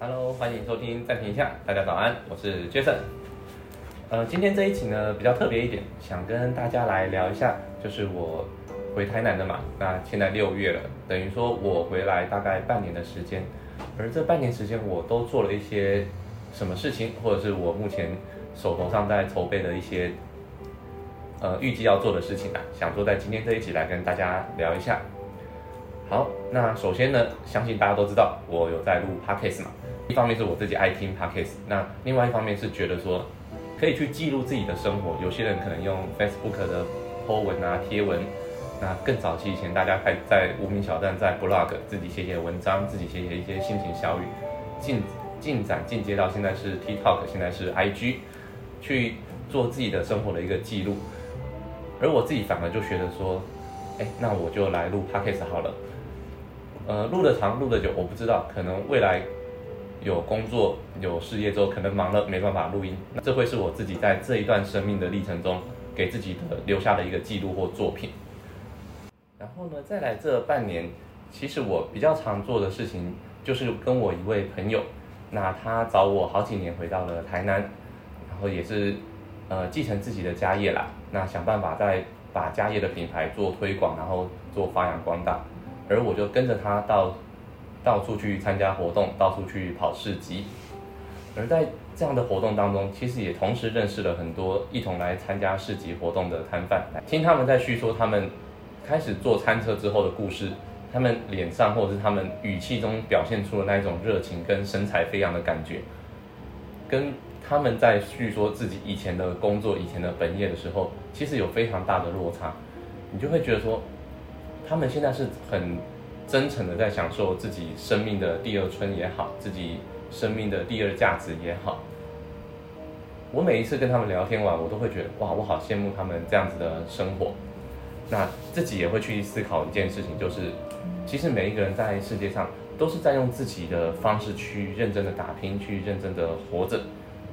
Hello，欢迎收听暂停一下，大家早安，我是 Jason。呃，今天这一期呢比较特别一点，想跟大家来聊一下，就是我回台南的嘛。那现在六月了，等于说我回来大概半年的时间，而这半年时间我都做了一些什么事情，或者是我目前手头上在筹备的一些呃预计要做的事情啊，想说在今天这一集来跟大家聊一下。好，那首先呢，相信大家都知道我有在录 podcast 嘛。一方面是我自己爱听 podcast，那另外一方面是觉得说可以去记录自己的生活。有些人可能用 Facebook 的 po 文啊、贴文，那更早期以前大家还在无名小站、在 blog 自己写写文章，自己写写一些心情小语，进进展进阶到现在是 TikTok，现在是 IG，去做自己的生活的一个记录。而我自己反而就觉得说，哎，那我就来录 podcast 好了。呃，录的长，录的久，我不知道，可能未来有工作、有事业之后，可能忙了没办法录音，那这会是我自己在这一段生命的历程中给自己的留下的一个记录或作品。然后呢，再来这半年，其实我比较常做的事情就是跟我一位朋友，那他找我好几年回到了台南，然后也是呃继承自己的家业啦，那想办法再把家业的品牌做推广，然后做发扬光大。而我就跟着他到到处去参加活动，到处去跑市集。而在这样的活动当中，其实也同时认识了很多一同来参加市集活动的摊贩，听他们在叙说他们开始做餐车之后的故事，他们脸上或者是他们语气中表现出的那一种热情跟神采飞扬的感觉，跟他们在叙说自己以前的工作、以前的本业的时候，其实有非常大的落差，你就会觉得说。他们现在是很真诚的在享受自己生命的第二春也好，自己生命的第二价值也好。我每一次跟他们聊天完，我都会觉得哇，我好羡慕他们这样子的生活。那自己也会去思考一件事情，就是其实每一个人在世界上都是在用自己的方式去认真的打拼，去认真的活着。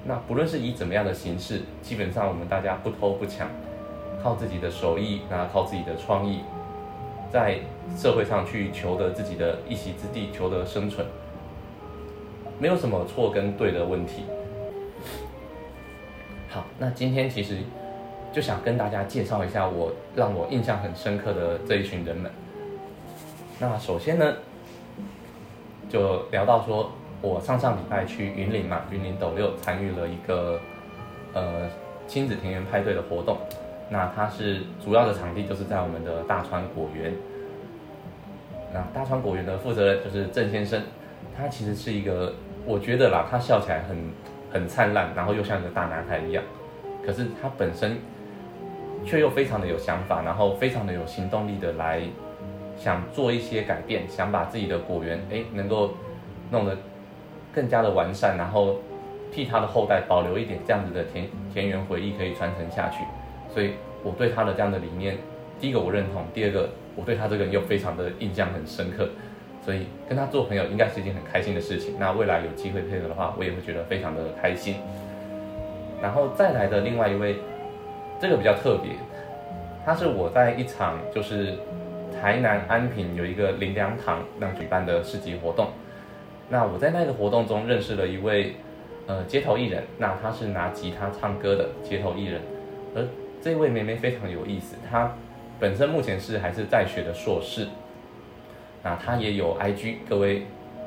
那不论是以怎么样的形式，基本上我们大家不偷不抢，靠自己的手艺，那靠自己的创意。在社会上去求得自己的一席之地，求得生存，没有什么错跟对的问题。好，那今天其实就想跟大家介绍一下我让我印象很深刻的这一群人们。那首先呢，就聊到说我上上礼拜去云林嘛，云林斗六参与了一个呃亲子田园派对的活动。那它是主要的场地就是在我们的大川果园。那大川果园的负责人就是郑先生，他其实是一个，我觉得啦，他笑起来很很灿烂，然后又像一个大男孩一样。可是他本身却又非常的有想法，然后非常的有行动力的来想做一些改变，想把自己的果园哎能够弄得更加的完善，然后替他的后代保留一点这样子的田田园回忆可以传承下去。所以我对他的这样的理念，第一个我认同，第二个我对他这个人又非常的印象很深刻，所以跟他做朋友应该是一件很开心的事情。那未来有机会配合的话，我也会觉得非常的开心。然后再来的另外一位，这个比较特别，他是我在一场就是台南安平有一个林良堂那举办的市集活动，那我在那个活动中认识了一位呃街头艺人，那他是拿吉他唱歌的街头艺人，而这位妹妹非常有意思，她本身目前是还是在学的硕士，那她也有 IG，各位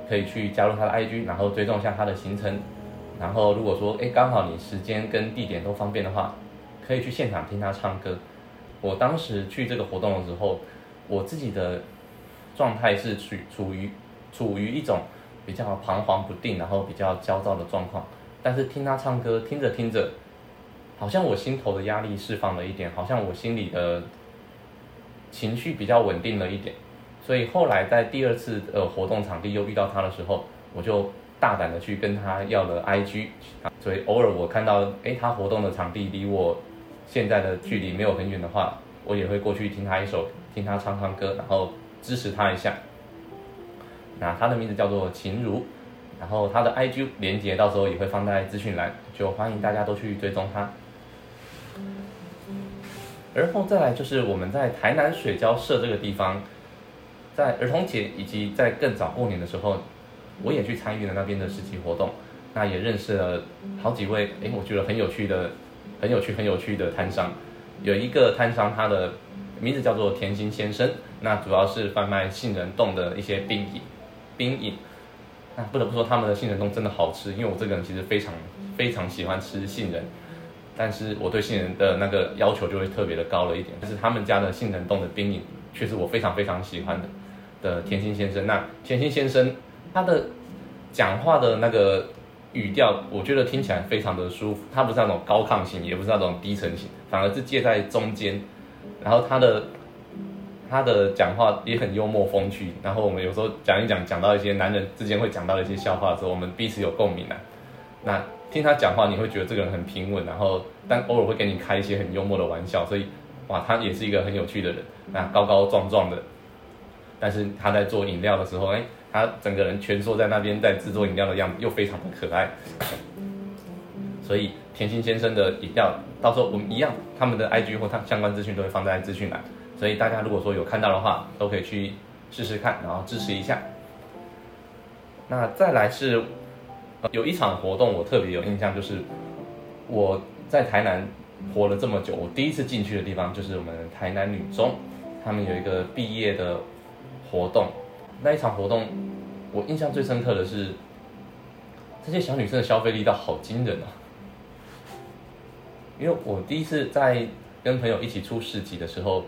可以去加入她的 IG，然后追踪一下她的行程，然后如果说哎刚好你时间跟地点都方便的话，可以去现场听她唱歌。我当时去这个活动的时候，我自己的状态是处处于处于一种比较彷徨不定，然后比较焦躁的状况，但是听她唱歌，听着听着。好像我心头的压力释放了一点，好像我心里的情绪比较稳定了一点，所以后来在第二次呃活动场地又遇到他的时候，我就大胆的去跟他要了 IG，所以偶尔我看到哎他活动的场地离我现在的距离没有很远的话，我也会过去听他一首，听他唱唱歌，然后支持他一下。那他的名字叫做秦如，然后他的 IG 连接到时候也会放在资讯栏，就欢迎大家都去追踪他。而后再来就是我们在台南水交社这个地方，在儿童节以及在更早过年的时候，我也去参与了那边的实习活动，那也认识了好几位，哎，我觉得很有趣的、很有趣、很有趣的摊商。有一个摊商，他的名字叫做甜心先生，那主要是贩卖杏仁冻的一些冰饮、冰饮。那不得不说，他们的杏仁冻真的好吃，因为我这个人其实非常非常喜欢吃杏仁，但是我对杏仁的那个要求就会特别的高了一点。就是他们家的杏仁冻的冰饮，却是我非常非常喜欢的。的甜心先生，那甜心先生他的讲话的那个语调，我觉得听起来非常的舒服。他不是那种高亢型，也不是那种低沉型，反而是介在中间。然后他的他的讲话也很幽默风趣。然后我们有时候讲一讲，讲到一些男人之间会讲到一些笑话的时候，我们彼此有共鸣啊。那听他讲话，你会觉得这个人很平稳，然后但偶尔会跟你开一些很幽默的玩笑，所以哇，他也是一个很有趣的人。那高高壮壮的。但是他在做饮料的时候，哎，他整个人蜷缩在那边在制作饮料的样子又非常的可爱。所以甜心先生的饮料，到时候我们一样，他们的 IG 或他相关资讯都会放在资讯栏，所以大家如果说有看到的话，都可以去试试看，然后支持一下。那再来是有一场活动我特别有印象，就是我在台南活了这么久，我第一次进去的地方就是我们台南女中，他们有一个毕业的。活动那一场活动，我印象最深刻的是，这些小女生的消费力道好惊人啊！因为我第一次在跟朋友一起出市集的时候，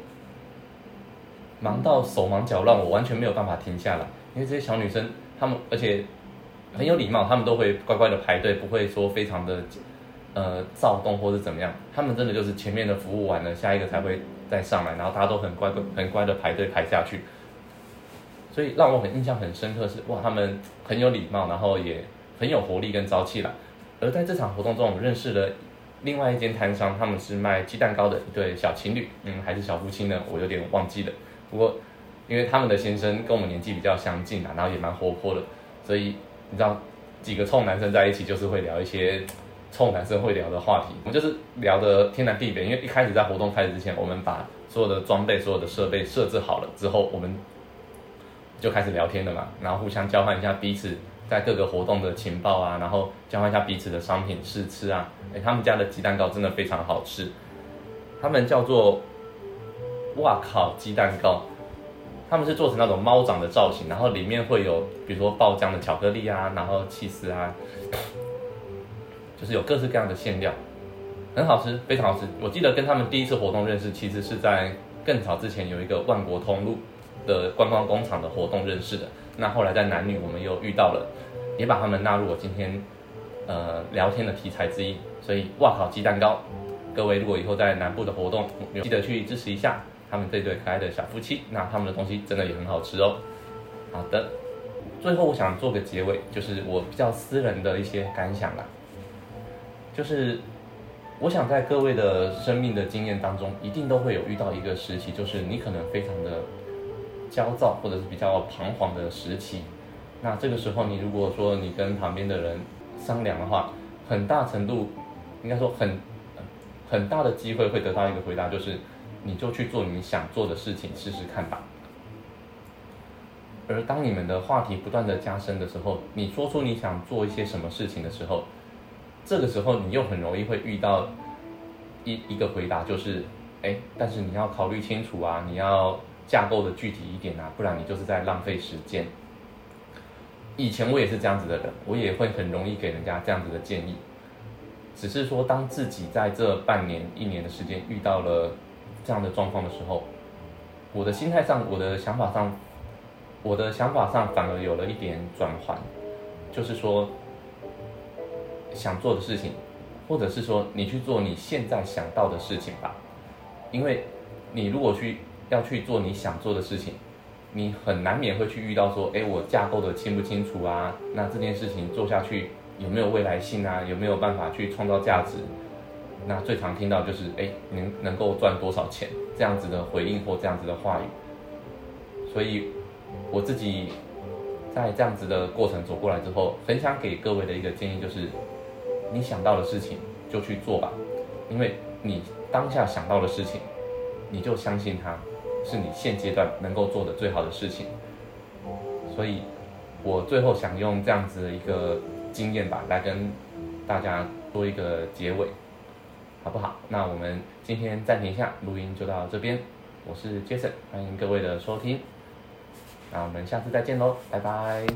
忙到手忙脚乱，我完全没有办法停下来。因为这些小女生，她们而且很有礼貌，他们都会乖乖的排队，不会说非常的呃躁动或者怎么样。他们真的就是前面的服务完了，下一个才会再上来，然后大家都很乖很乖的排队排下去。所以让我很印象很深刻是哇，他们很有礼貌，然后也很有活力跟朝气啦。而在这场活动中，我们认识了另外一间摊商，他们是卖鸡蛋糕的一对小情侣，嗯，还是小夫妻呢？我有点忘记了。不过因为他们的先生跟我们年纪比较相近啊，然后也蛮活泼的，所以你知道几个臭男生在一起就是会聊一些臭男生会聊的话题。我们就是聊的天南地北，因为一开始在活动开始之前，我们把所有的装备、所有的设备设置好了之后，我们。就开始聊天了嘛，然后互相交换一下彼此在各个活动的情报啊，然后交换一下彼此的商品试吃啊。哎，他们家的鸡蛋糕真的非常好吃，他们叫做哇靠鸡蛋糕，他们是做成那种猫掌的造型，然后里面会有比如说爆浆的巧克力啊，然后气丝啊，就是有各式各样的馅料，很好吃，非常好吃。我记得跟他们第一次活动认识，其实是在更早之前有一个万国通路。的观光工厂的活动认识的，那后来在男女我们又遇到了，也把他们纳入我今天呃聊天的题材之一。所以哇靠鸡蛋糕，各位如果以后在南部的活动，记得去支持一下他们这对可爱的小夫妻。那他们的东西真的也很好吃哦。好的，最后我想做个结尾，就是我比较私人的一些感想啦，就是我想在各位的生命的经验当中，一定都会有遇到一个时期，就是你可能非常的。焦躁或者是比较彷徨的时期，那这个时候你如果说你跟旁边的人商量的话，很大程度应该说很很大的机会会得到一个回答，就是你就去做你想做的事情试试看吧。而当你们的话题不断的加深的时候，你说出你想做一些什么事情的时候，这个时候你又很容易会遇到一一个回答，就是哎，但是你要考虑清楚啊，你要。架构的具体一点啊，不然你就是在浪费时间。以前我也是这样子的人，我也会很容易给人家这样子的建议。只是说，当自己在这半年、一年的时间遇到了这样的状况的时候，我的心态上、我的想法上、我的想法上反而有了一点转换，就是说，想做的事情，或者是说你去做你现在想到的事情吧，因为你如果去。要去做你想做的事情，你很难免会去遇到说，哎，我架构的清不清楚啊？那这件事情做下去有没有未来性啊？有没有办法去创造价值？那最常听到就是，哎，能能够赚多少钱？这样子的回应或这样子的话语。所以我自己在这样子的过程走过来之后，很想给各位的一个建议就是，你想到的事情就去做吧，因为你当下想到的事情，你就相信它。是你现阶段能够做的最好的事情，所以我最后想用这样子的一个经验吧，来跟大家做一个结尾，好不好？那我们今天暂停一下录音，就到这边。我是杰森欢迎各位的收听。那我们下次再见喽，拜拜。